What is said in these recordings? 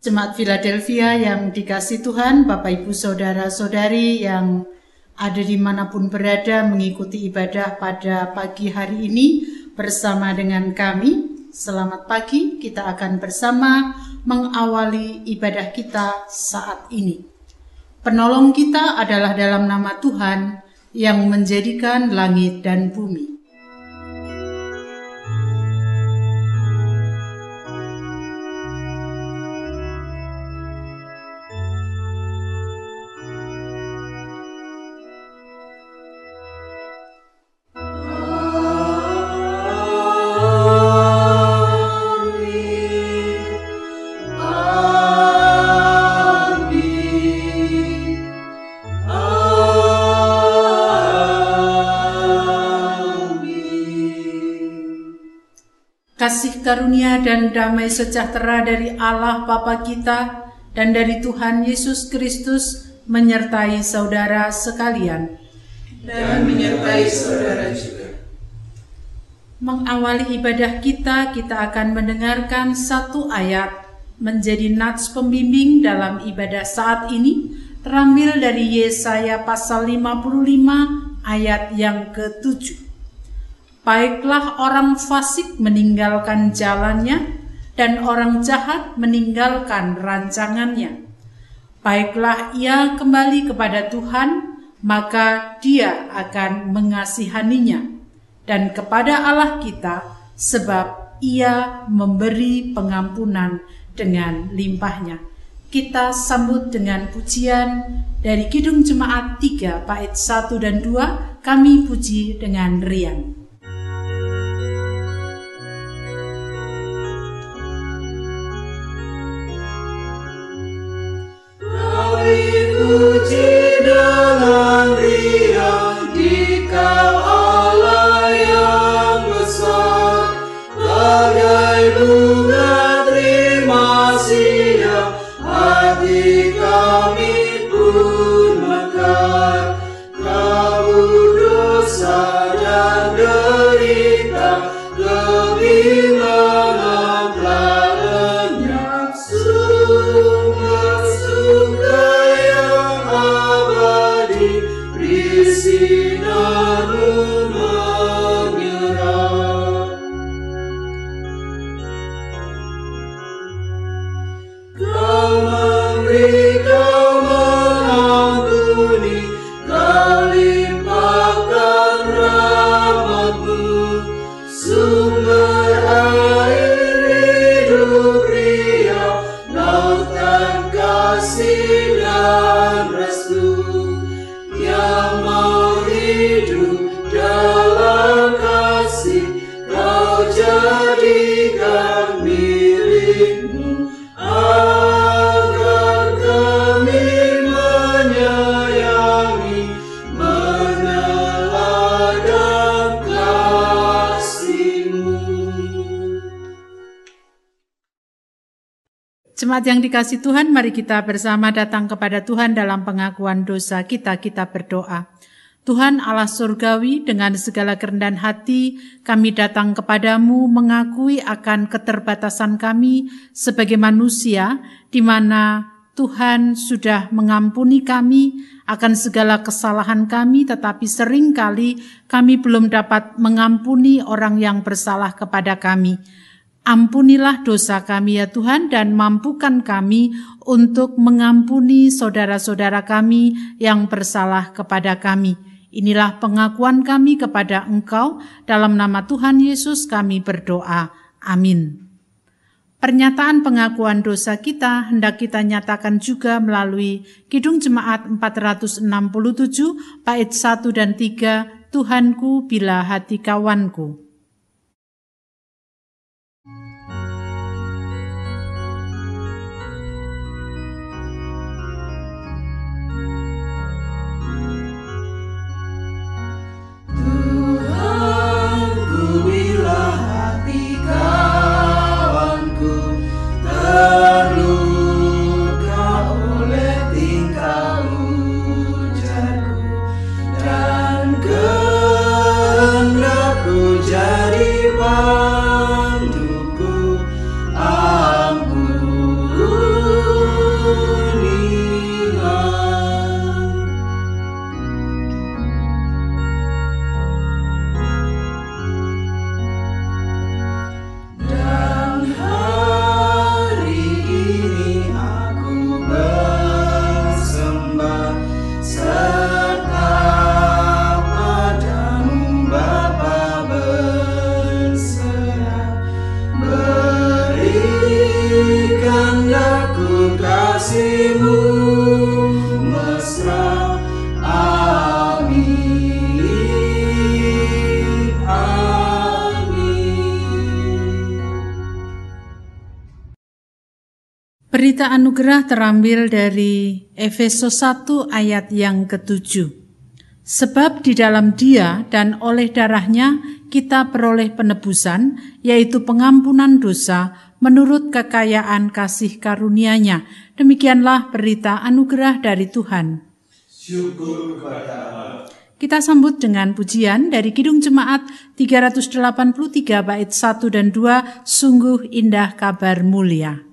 Jemaat Philadelphia yang dikasih Tuhan, Bapak Ibu Saudara-saudari yang ada di mana pun berada mengikuti ibadah pada pagi hari ini bersama dengan kami. Selamat pagi, kita akan bersama mengawali ibadah kita saat ini. Penolong kita adalah dalam nama Tuhan yang menjadikan langit dan bumi. Karunia dan damai sejahtera dari Allah Bapa kita dan dari Tuhan Yesus Kristus menyertai saudara sekalian. Dan menyertai saudara juga. Mengawali ibadah kita, kita akan mendengarkan satu ayat menjadi nats pembimbing dalam ibadah saat ini terambil dari Yesaya pasal 55 ayat yang ke-7. Baiklah orang fasik meninggalkan jalannya dan orang jahat meninggalkan rancangannya. Baiklah ia kembali kepada Tuhan, maka dia akan mengasihaninya dan kepada Allah kita sebab ia memberi pengampunan dengan limpahnya. Kita sambut dengan pujian dari Kidung Jemaat 3 bait 1 dan 2 kami puji dengan riang. Jemaat yang dikasih Tuhan, mari kita bersama datang kepada Tuhan dalam pengakuan dosa kita. Kita berdoa. Tuhan Allah surgawi, dengan segala kerendahan hati, kami datang kepadamu mengakui akan keterbatasan kami sebagai manusia, di mana Tuhan sudah mengampuni kami akan segala kesalahan kami, tetapi sering kali kami belum dapat mengampuni orang yang bersalah kepada kami. Ampunilah dosa kami ya Tuhan dan mampukan kami untuk mengampuni saudara-saudara kami yang bersalah kepada kami. Inilah pengakuan kami kepada Engkau dalam nama Tuhan Yesus kami berdoa. Amin. Pernyataan pengakuan dosa kita hendak kita nyatakan juga melalui Kidung Jemaat 467 bait 1 dan 3 Tuhanku bila hati kawanku. Berita anugerah terambil dari Efesus 1 ayat yang ketujuh. Sebab di dalam dia dan oleh darahnya kita peroleh penebusan, yaitu pengampunan dosa menurut kekayaan kasih karunia-Nya. Demikianlah berita anugerah dari Tuhan. Syukur kepada Allah. Kita sambut dengan pujian dari Kidung Jemaat 383 bait 1 dan 2, sungguh indah kabar mulia.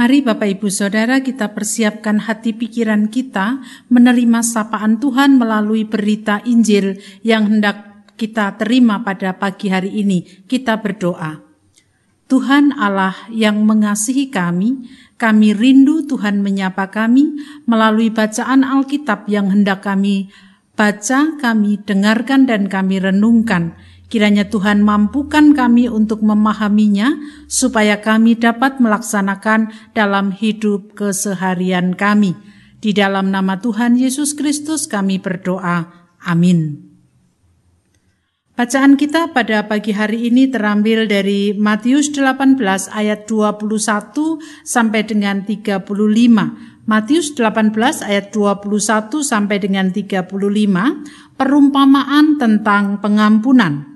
Mari Bapak Ibu Saudara kita persiapkan hati pikiran kita menerima sapaan Tuhan melalui berita Injil yang hendak kita terima pada pagi hari ini. Kita berdoa. Tuhan Allah yang mengasihi kami, kami rindu Tuhan menyapa kami melalui bacaan Alkitab yang hendak kami baca, kami dengarkan dan kami renungkan Kiranya Tuhan mampukan kami untuk memahaminya, supaya kami dapat melaksanakan dalam hidup keseharian kami. Di dalam nama Tuhan Yesus Kristus, kami berdoa. Amin. Bacaan kita pada pagi hari ini terambil dari Matius 18 ayat 21 sampai dengan 35. Matius 18 ayat 21 sampai dengan 35, perumpamaan tentang pengampunan.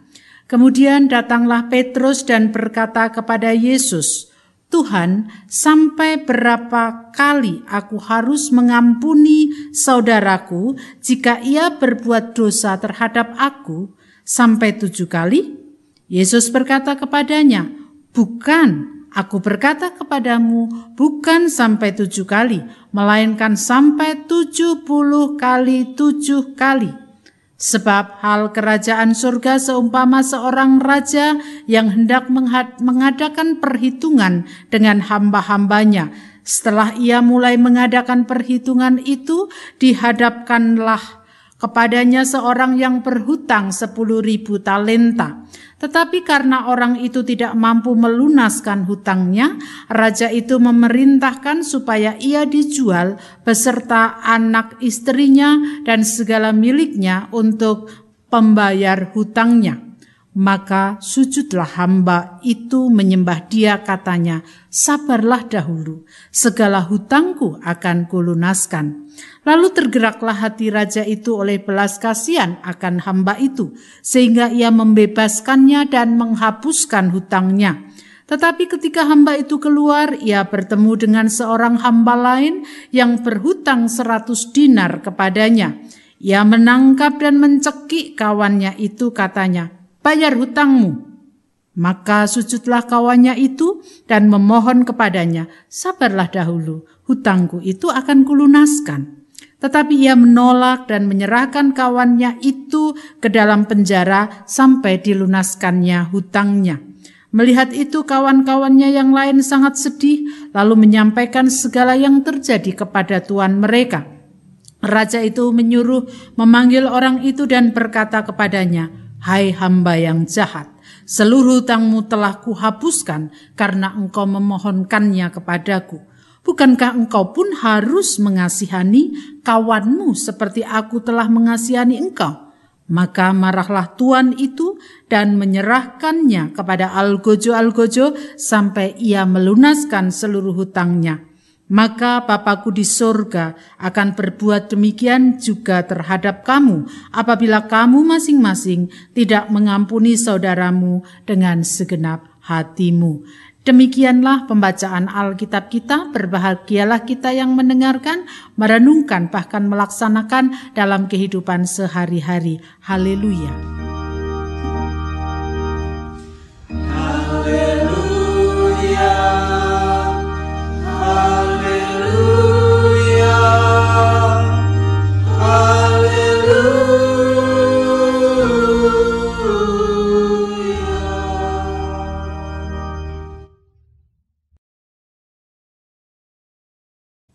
Kemudian datanglah Petrus dan berkata kepada Yesus, Tuhan, sampai berapa kali aku harus mengampuni saudaraku jika ia berbuat dosa terhadap aku? Sampai tujuh kali? Yesus berkata kepadanya, Bukan, aku berkata kepadamu, bukan sampai tujuh kali, melainkan sampai tujuh puluh kali tujuh kali. Sebab hal kerajaan surga seumpama seorang raja yang hendak mengadakan perhitungan dengan hamba-hambanya. Setelah ia mulai mengadakan perhitungan itu, dihadapkanlah kepadanya seorang yang berhutang sepuluh ribu talenta. Tetapi karena orang itu tidak mampu melunaskan hutangnya, raja itu memerintahkan supaya ia dijual beserta anak istrinya dan segala miliknya untuk pembayar hutangnya. Maka sujudlah hamba itu menyembah dia katanya, sabarlah dahulu, segala hutangku akan kulunaskan. Lalu tergeraklah hati raja itu oleh belas kasihan akan hamba itu, sehingga ia membebaskannya dan menghapuskan hutangnya. Tetapi ketika hamba itu keluar, ia bertemu dengan seorang hamba lain yang berhutang seratus dinar kepadanya. Ia menangkap dan mencekik kawannya itu katanya, bayar hutangmu. Maka sujudlah kawannya itu dan memohon kepadanya, sabarlah dahulu, hutangku itu akan kulunaskan. Tetapi ia menolak dan menyerahkan kawannya itu ke dalam penjara sampai dilunaskannya hutangnya. Melihat itu kawan-kawannya yang lain sangat sedih, lalu menyampaikan segala yang terjadi kepada tuan mereka. Raja itu menyuruh memanggil orang itu dan berkata kepadanya, Hai hamba yang jahat, seluruh hutangmu telah kuhapuskan karena engkau memohonkannya kepadaku. Bukankah engkau pun harus mengasihani kawanmu seperti aku telah mengasihani engkau? Maka marahlah tuan itu dan menyerahkannya kepada Algojo-Algojo sampai ia melunaskan seluruh hutangnya maka Bapakku di sorga akan berbuat demikian juga terhadap kamu apabila kamu masing-masing tidak mengampuni saudaramu dengan segenap hatimu. Demikianlah pembacaan Alkitab kita, berbahagialah kita yang mendengarkan, merenungkan, bahkan melaksanakan dalam kehidupan sehari-hari. Haleluya!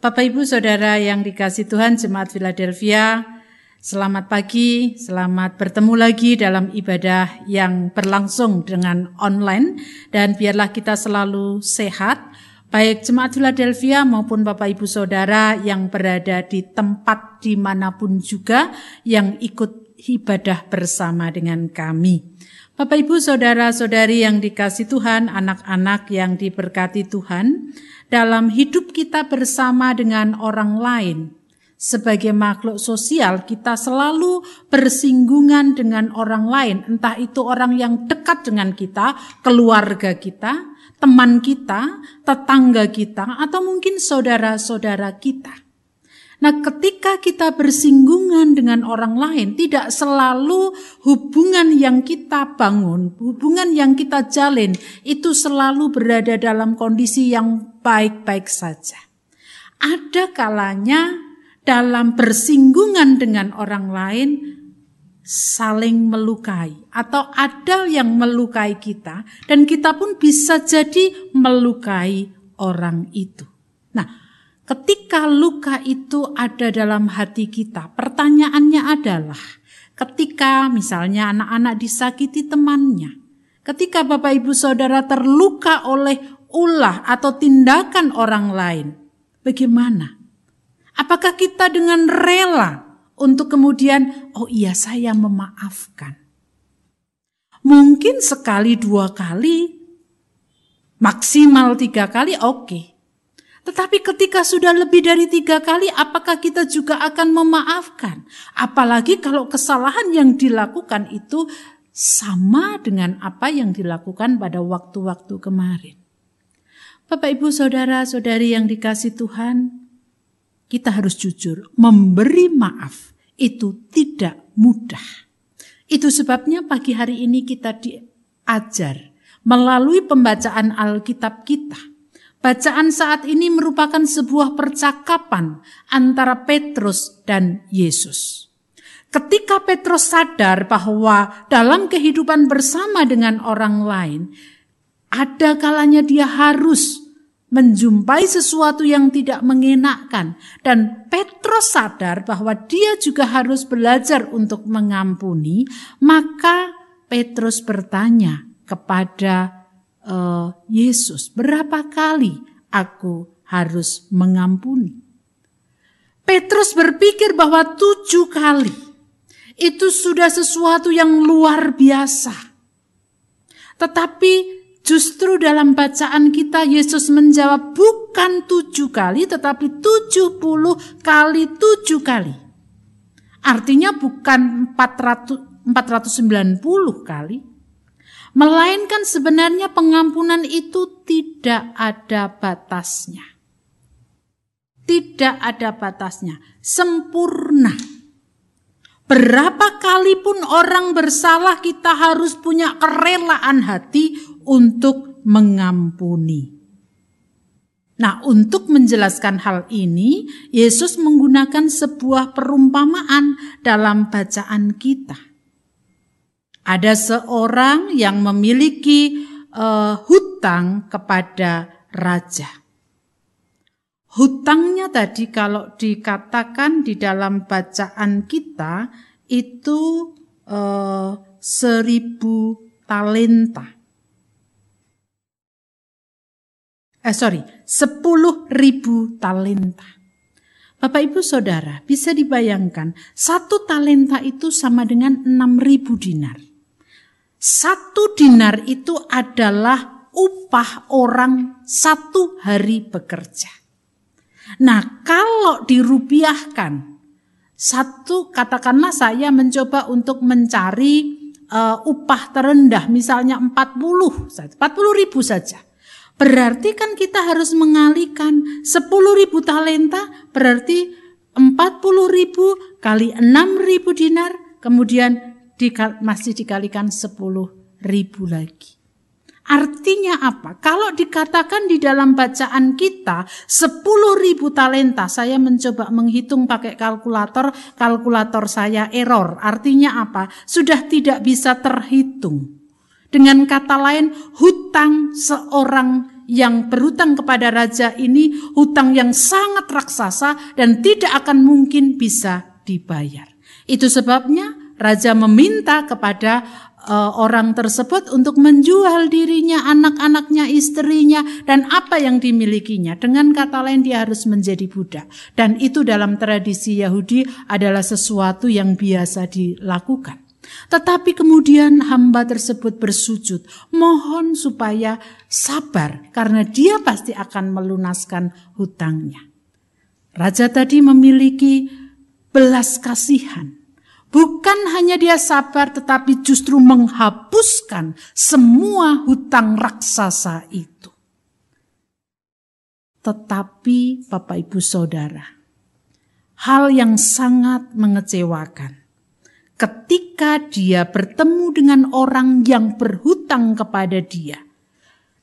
Bapak Ibu Saudara yang dikasih Tuhan Jemaat Philadelphia, selamat pagi, selamat bertemu lagi dalam ibadah yang berlangsung dengan online dan biarlah kita selalu sehat, baik Jemaat Philadelphia maupun Bapak Ibu Saudara yang berada di tempat di mana pun juga yang ikut ibadah bersama dengan kami. Bapak Ibu Saudara-saudari yang dikasih Tuhan, anak-anak yang diberkati Tuhan, dalam hidup kita bersama dengan orang lain. Sebagai makhluk sosial, kita selalu bersinggungan dengan orang lain, entah itu orang yang dekat dengan kita, keluarga kita, teman kita, tetangga kita, atau mungkin saudara-saudara kita. Nah, ketika kita bersinggungan dengan orang lain, tidak selalu hubungan yang kita bangun, hubungan yang kita jalin, itu selalu berada dalam kondisi yang baik-baik saja. Ada kalanya dalam bersinggungan dengan orang lain saling melukai atau ada yang melukai kita dan kita pun bisa jadi melukai orang itu. Nah, ketika luka itu ada dalam hati kita, pertanyaannya adalah ketika misalnya anak-anak disakiti temannya, ketika Bapak Ibu Saudara terluka oleh ulah atau tindakan orang lain, bagaimana? Apakah kita dengan rela untuk kemudian, oh iya saya memaafkan. Mungkin sekali dua kali, maksimal tiga kali oke. Okay. Tetapi ketika sudah lebih dari tiga kali, apakah kita juga akan memaafkan? Apalagi kalau kesalahan yang dilakukan itu sama dengan apa yang dilakukan pada waktu-waktu kemarin. Bapak, ibu, saudara, saudari yang dikasih Tuhan, kita harus jujur, memberi maaf itu tidak mudah. Itu sebabnya pagi hari ini kita diajar melalui pembacaan Alkitab kita. Bacaan saat ini merupakan sebuah percakapan antara Petrus dan Yesus. Ketika Petrus sadar bahwa dalam kehidupan bersama dengan orang lain, ada kalanya dia harus menjumpai sesuatu yang tidak mengenakkan, dan Petrus sadar bahwa dia juga harus belajar untuk mengampuni, maka Petrus bertanya kepada uh, Yesus, "Berapa kali aku harus mengampuni?" Petrus berpikir bahwa tujuh kali itu sudah sesuatu yang luar biasa. Tetapi justru dalam bacaan kita Yesus menjawab bukan tujuh kali tetapi tujuh puluh kali tujuh kali. Artinya bukan 400, 490 kali. Melainkan sebenarnya pengampunan itu tidak ada batasnya. Tidak ada batasnya. Sempurna Berapa kali pun orang bersalah kita harus punya kerelaan hati untuk mengampuni. Nah, untuk menjelaskan hal ini, Yesus menggunakan sebuah perumpamaan dalam bacaan kita. Ada seorang yang memiliki uh, hutang kepada raja. Hutangnya tadi kalau dikatakan di dalam bacaan kita itu eh, seribu talenta. Eh sorry, sepuluh ribu talenta. Bapak ibu saudara bisa dibayangkan satu talenta itu sama dengan enam ribu dinar. Satu dinar itu adalah upah orang satu hari bekerja. Nah, kalau dirupiahkan, satu katakanlah saya mencoba untuk mencari uh, upah terendah, misalnya 40 40 ribu saja. Berarti kan kita harus mengalihkan 10 ribu talenta, berarti 40 ribu kali 6 ribu dinar, kemudian masih dikalikan 10 ribu lagi. Artinya apa? Kalau dikatakan di dalam bacaan kita 10 ribu talenta, saya mencoba menghitung pakai kalkulator, kalkulator saya error. Artinya apa? Sudah tidak bisa terhitung. Dengan kata lain, hutang seorang yang berhutang kepada raja ini hutang yang sangat raksasa dan tidak akan mungkin bisa dibayar. Itu sebabnya raja meminta kepada uh, orang tersebut untuk menjual dirinya, anak-anaknya, istrinya, dan apa yang dimilikinya. Dengan kata lain, dia harus menjadi budak, dan itu dalam tradisi Yahudi adalah sesuatu yang biasa dilakukan. Tetapi kemudian hamba tersebut bersujud, mohon supaya sabar, karena dia pasti akan melunaskan hutangnya. Raja tadi memiliki belas kasihan Bukan hanya dia sabar, tetapi justru menghapuskan semua hutang raksasa itu. Tetapi, Bapak Ibu Saudara, hal yang sangat mengecewakan ketika dia bertemu dengan orang yang berhutang kepada dia,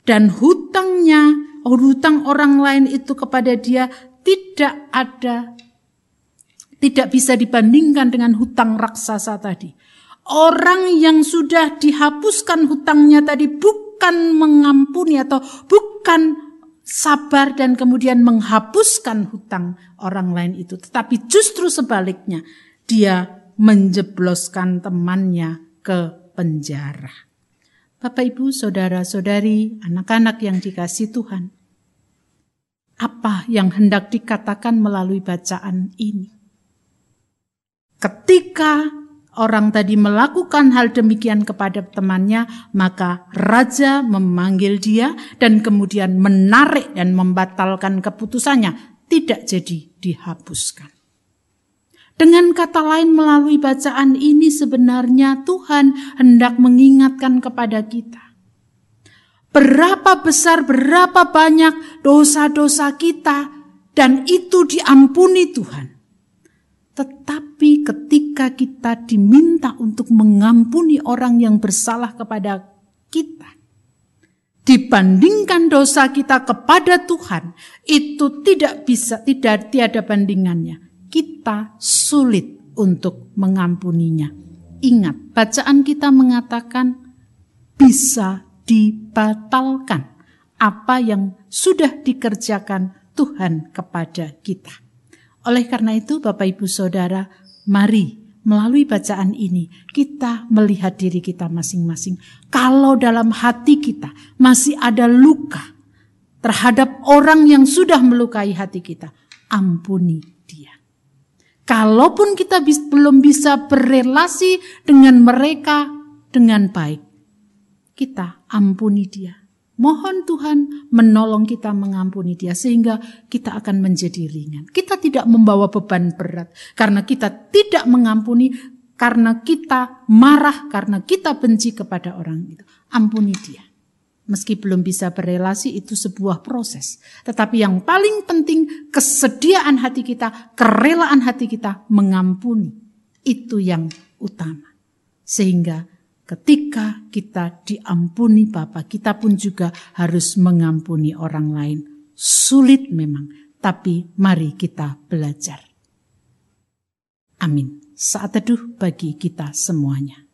dan hutangnya hutang orang lain itu kepada dia tidak ada tidak bisa dibandingkan dengan hutang raksasa tadi. Orang yang sudah dihapuskan hutangnya tadi bukan mengampuni atau bukan sabar dan kemudian menghapuskan hutang orang lain itu, tetapi justru sebaliknya, dia menjebloskan temannya ke penjara. Bapak, ibu, saudara-saudari, anak-anak yang dikasih Tuhan, apa yang hendak dikatakan melalui bacaan ini? Ketika orang tadi melakukan hal demikian kepada temannya, maka raja memanggil dia dan kemudian menarik dan membatalkan keputusannya, tidak jadi dihapuskan. Dengan kata lain, melalui bacaan ini sebenarnya Tuhan hendak mengingatkan kepada kita. Berapa besar, berapa banyak dosa-dosa kita, dan itu diampuni Tuhan. Tetapi ketika kita diminta untuk mengampuni orang yang bersalah kepada kita, dibandingkan dosa kita kepada Tuhan, itu tidak bisa, tidak tiada bandingannya. Kita sulit untuk mengampuninya. Ingat, bacaan kita mengatakan bisa dibatalkan apa yang sudah dikerjakan Tuhan kepada kita. Oleh karena itu, Bapak Ibu Saudara, mari melalui bacaan ini kita melihat diri kita masing-masing. Kalau dalam hati kita masih ada luka terhadap orang yang sudah melukai hati kita, ampuni dia. Kalaupun kita belum bisa berelasi dengan mereka dengan baik, kita ampuni dia Mohon Tuhan menolong kita mengampuni dia sehingga kita akan menjadi ringan. Kita tidak membawa beban berat karena kita tidak mengampuni, karena kita marah, karena kita benci kepada orang itu. Ampuni dia. Meski belum bisa berelasi itu sebuah proses. Tetapi yang paling penting kesediaan hati kita, kerelaan hati kita mengampuni. Itu yang utama. Sehingga Ketika kita diampuni Bapa, kita pun juga harus mengampuni orang lain. Sulit memang, tapi mari kita belajar. Amin. Saat teduh bagi kita semuanya.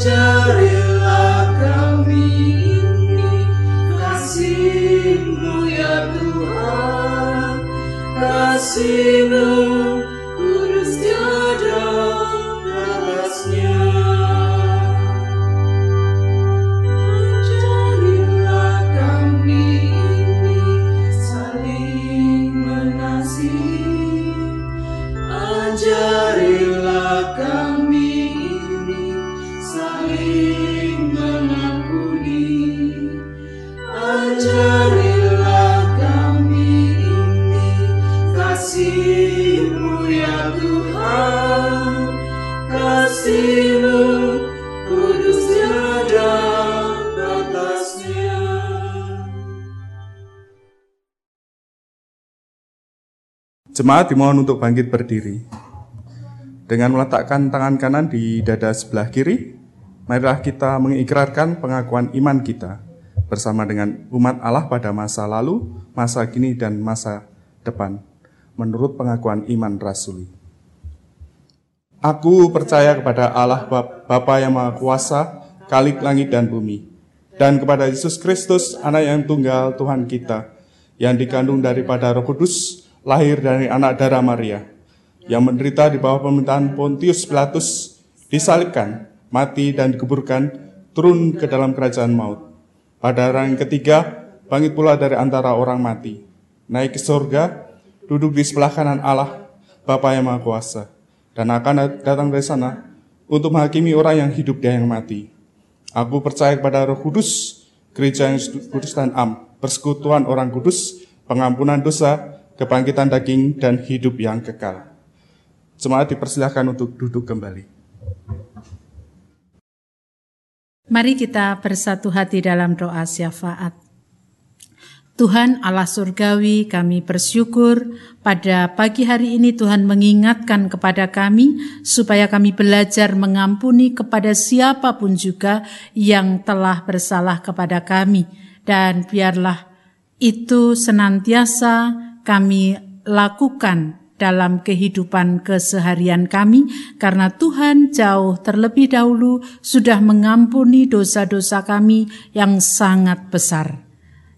Carilah kami ini kasih-Mu ya Tuhan, kasih-Mu Jemaat dimohon untuk bangkit berdiri. Dengan meletakkan tangan kanan di dada sebelah kiri, marilah kita mengikrarkan pengakuan iman kita bersama dengan umat Allah pada masa lalu, masa kini, dan masa depan, menurut pengakuan iman rasuli. Aku percaya kepada Allah Bapa yang Maha Kuasa, Kalik langit dan bumi. Dan kepada Yesus Kristus, anak yang tunggal Tuhan kita, yang dikandung daripada roh kudus, lahir dari anak darah Maria, yang menderita di bawah pemerintahan Pontius Pilatus, disalibkan, mati dan dikuburkan, turun ke dalam kerajaan maut. Pada hari yang ketiga, bangkit pula dari antara orang mati, naik ke surga, duduk di sebelah kanan Allah, Bapa yang Maha Kuasa, dan akan datang dari sana untuk menghakimi orang yang hidup dan yang mati. Aku percaya kepada Roh Kudus, gereja yang kudus dan am, persekutuan orang kudus, pengampunan dosa, kebangkitan daging, dan hidup yang kekal. Jemaat dipersilahkan untuk duduk kembali. Mari kita bersatu hati dalam doa syafaat. Tuhan Allah surgawi, kami bersyukur pada pagi hari ini Tuhan mengingatkan kepada kami supaya kami belajar mengampuni kepada siapa pun juga yang telah bersalah kepada kami. Dan biarlah itu senantiasa kami lakukan dalam kehidupan keseharian kami karena Tuhan jauh terlebih dahulu sudah mengampuni dosa-dosa kami yang sangat besar.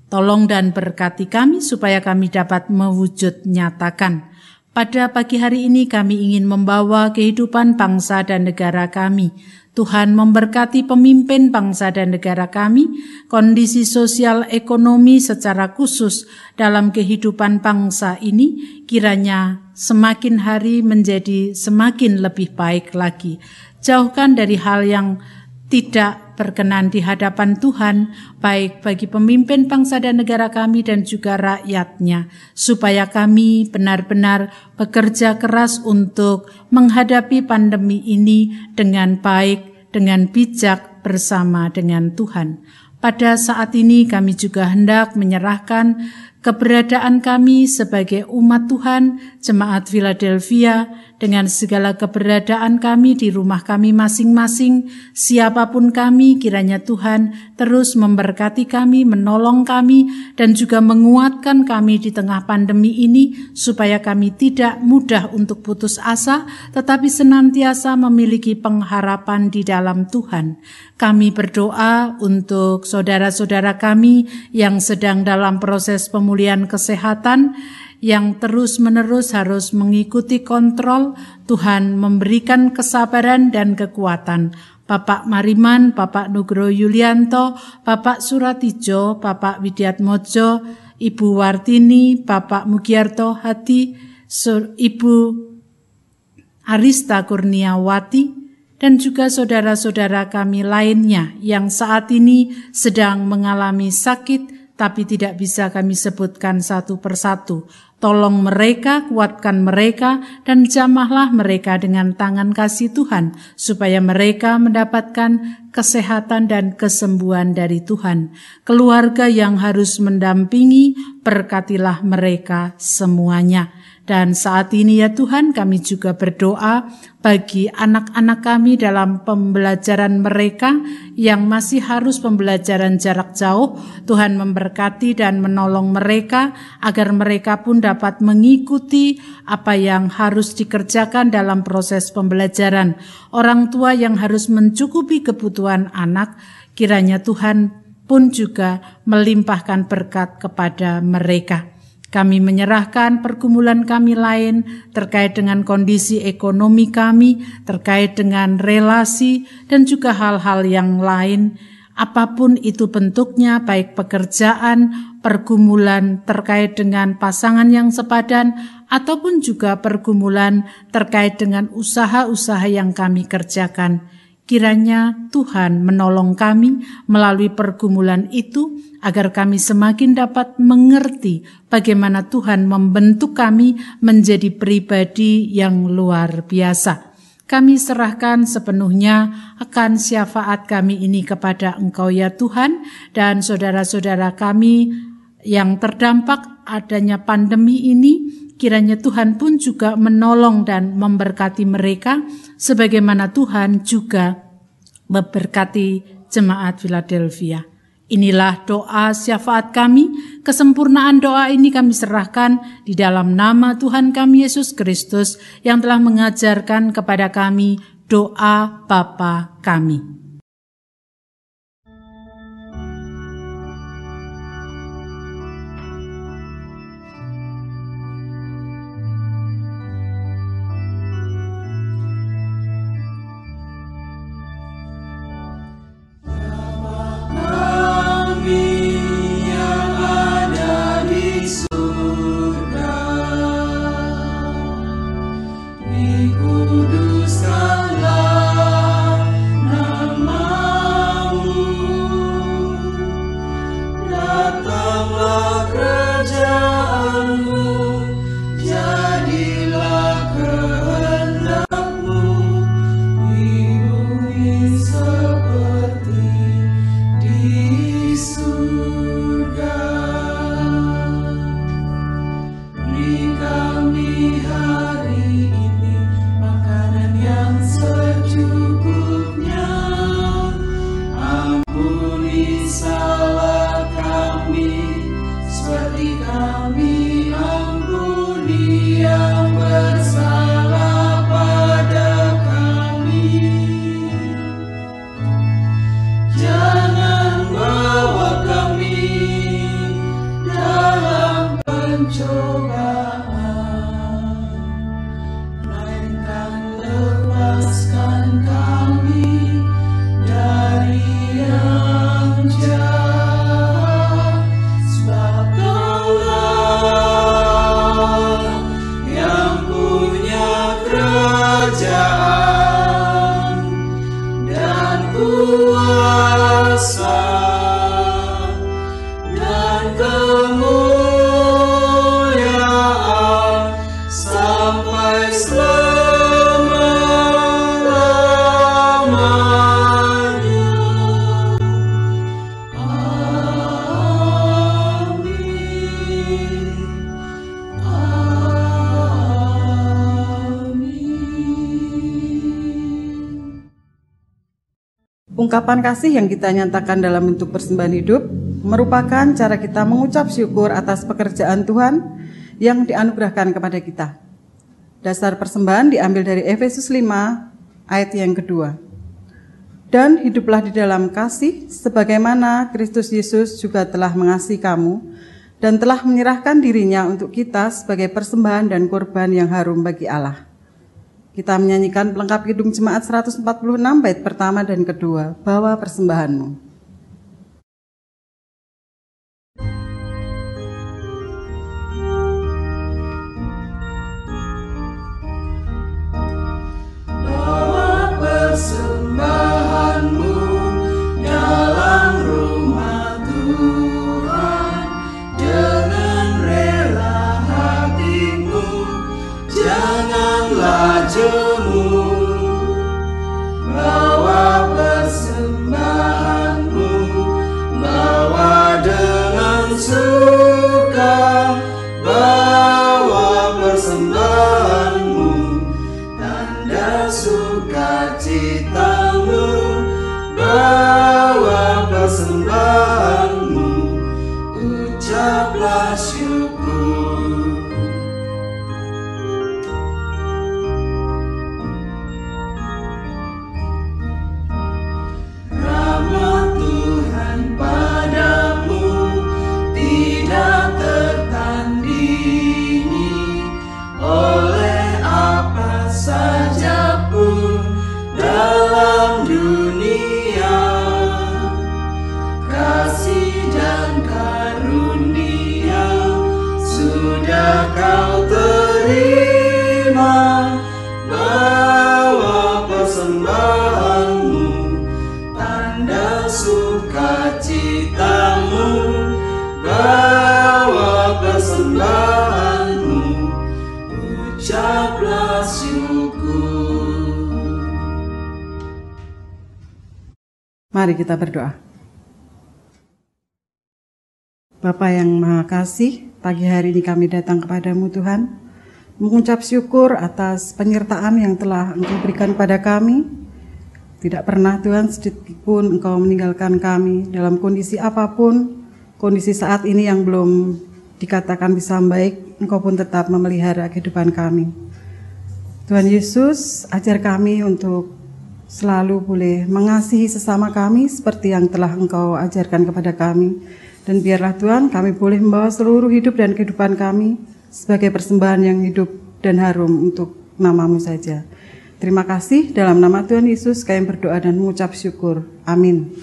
Tolong dan berkati kami supaya kami dapat mewujud nyatakan. Pada pagi hari ini kami ingin membawa kehidupan bangsa dan negara kami. Tuhan memberkati pemimpin bangsa dan negara kami, kondisi sosial ekonomi secara khusus dalam kehidupan bangsa ini kiranya semakin hari menjadi semakin lebih baik lagi. Jauhkan dari hal yang tidak berkenan di hadapan Tuhan, baik bagi pemimpin bangsa dan negara kami dan juga rakyatnya, supaya kami benar-benar bekerja keras untuk menghadapi pandemi ini dengan baik, dengan bijak bersama dengan Tuhan. Pada saat ini kami juga hendak menyerahkan keberadaan kami sebagai umat Tuhan, jemaat Philadelphia, dengan segala keberadaan kami di rumah kami masing-masing, siapa pun kami, kiranya Tuhan terus memberkati kami, menolong kami, dan juga menguatkan kami di tengah pandemi ini, supaya kami tidak mudah untuk putus asa, tetapi senantiasa memiliki pengharapan di dalam Tuhan. Kami berdoa untuk saudara-saudara kami yang sedang dalam proses pemulihan kesehatan, yang terus-menerus harus mengikuti kontrol, Tuhan memberikan kesabaran dan kekuatan. Bapak Mariman, Bapak Nugro Yulianto, Bapak Suratijo, Bapak Widiat Mojo, Ibu Wartini, Bapak Mugiarto Hati, Ibu Arista Kurniawati, dan juga saudara-saudara kami lainnya yang saat ini sedang mengalami sakit, tapi tidak bisa kami sebutkan satu persatu. Tolong mereka, kuatkan mereka, dan jamahlah mereka dengan tangan kasih Tuhan, supaya mereka mendapatkan kesehatan dan kesembuhan dari Tuhan. Keluarga yang harus mendampingi, berkatilah mereka semuanya. Dan saat ini ya Tuhan kami juga berdoa bagi anak-anak kami dalam pembelajaran mereka yang masih harus pembelajaran jarak jauh. Tuhan memberkati dan menolong mereka agar mereka pun dapat mengikuti apa yang harus dikerjakan dalam proses pembelajaran. Orang tua yang harus mencukupi kebutuhan anak, kiranya Tuhan pun juga melimpahkan berkat kepada mereka. Kami menyerahkan pergumulan kami lain terkait dengan kondisi ekonomi kami, terkait dengan relasi, dan juga hal-hal yang lain. Apa pun itu bentuknya, baik pekerjaan, pergumulan terkait dengan pasangan yang sepadan, ataupun juga pergumulan terkait dengan usaha-usaha yang kami kerjakan. Kiranya Tuhan menolong kami melalui pergumulan itu agar kami semakin dapat mengerti bagaimana Tuhan membentuk kami menjadi pribadi yang luar biasa. Kami serahkan sepenuhnya akan syafaat kami ini kepada Engkau ya Tuhan dan saudara-saudara kami yang terdampak adanya pandemi ini kiranya Tuhan pun juga menolong dan memberkati mereka sebagaimana Tuhan juga memberkati jemaat Philadelphia. Inilah doa syafaat kami, kesempurnaan doa ini kami serahkan di dalam nama Tuhan kami Yesus Kristus yang telah mengajarkan kepada kami doa Bapa kami. Ungkapan kasih yang kita nyatakan dalam bentuk persembahan hidup merupakan cara kita mengucap syukur atas pekerjaan Tuhan yang dianugerahkan kepada kita. Dasar persembahan diambil dari Efesus 5 ayat yang kedua. Dan hiduplah di dalam kasih sebagaimana Kristus Yesus juga telah mengasihi kamu dan telah menyerahkan dirinya untuk kita sebagai persembahan dan korban yang harum bagi Allah. Kita menyanyikan pelengkap Kidung Jemaat 146 bait pertama dan kedua, bawa persembahanmu. Bawa 저 Mari kita berdoa. Bapa yang Maha Kasih, pagi hari ini kami datang kepadamu Tuhan, mengucap syukur atas penyertaan yang telah Engkau berikan pada kami. Tidak pernah Tuhan sedikit pun Engkau meninggalkan kami dalam kondisi apa pun, kondisi saat ini yang belum dikatakan bisa baik, Engkau pun tetap memelihara kehidupan kami. Tuhan Yesus, ajar kami untuk selalu boleh mengasihi sesama kami seperti yang telah Engkau ajarkan kepada kami. Dan biarlah Tuhan kami boleh membawa seluruh hidup dan kehidupan kami sebagai persembahan yang hidup dan harum untuk namamu saja. Terima kasih dalam nama Tuhan Yesus kami berdoa dan mengucap syukur. Amin.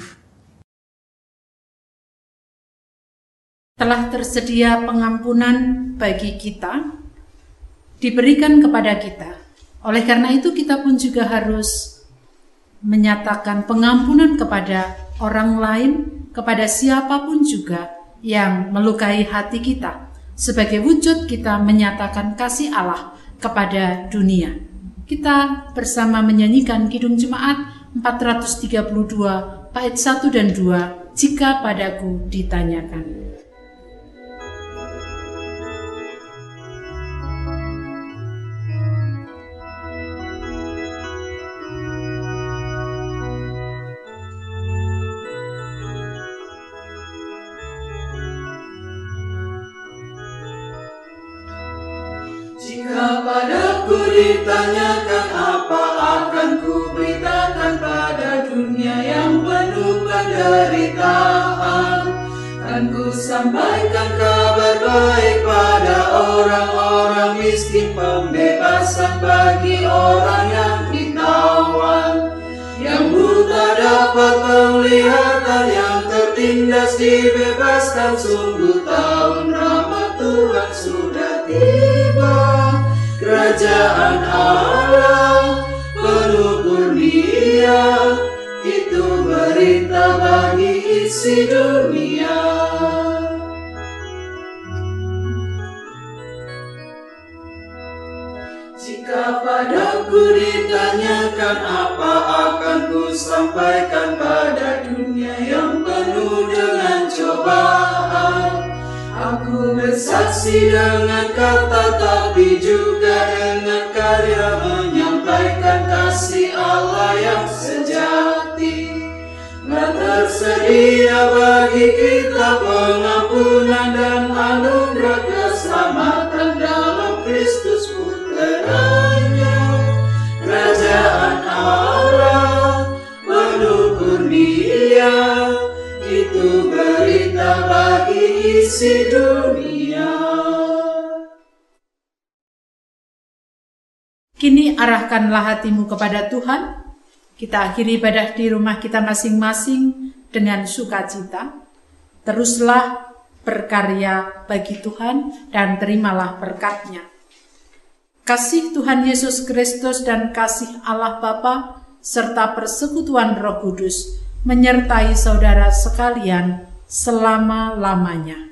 telah tersedia pengampunan bagi kita, diberikan kepada kita. Oleh karena itu, kita pun juga harus menyatakan pengampunan kepada orang lain, kepada siapa pun juga yang melukai hati kita, sebagai wujud kita menyatakan kasih Allah kepada dunia. Kita bersama menyanyikan Kidung Jemaat 432 bait 1 dan 2 jika padaku ditanyakan. Ditanyakan apa akan ku beritakan pada dunia yang penuh penderitaan. Kan ku sampaikan kabar baik pada orang-orang miskin Pembebasan bagi orang yang ditawan Yang buta dapat penglihatan Yang tertindas dibebaskan. Sungguh tahun rahmat Tuhan sudah tiba Kerajaan Allah penuh kurnia Itu berita bagi isi dunia. Jika padaku ditanyakan apa akan ku sampaikan pada dunia yang penuh dengan cobaan Aku bersaksi dengan kata tapi juga dengan karya menyampaikan kasih Allah yang sejati. Tersedia bagi kita pengampunan dan Kini arahkanlah hatimu kepada Tuhan. Kita akhiri ibadah di rumah kita masing-masing dengan sukacita. Teruslah berkarya bagi Tuhan dan terimalah berkatnya. Kasih Tuhan Yesus Kristus dan kasih Allah Bapa serta persekutuan Roh Kudus menyertai saudara sekalian selama-lamanya.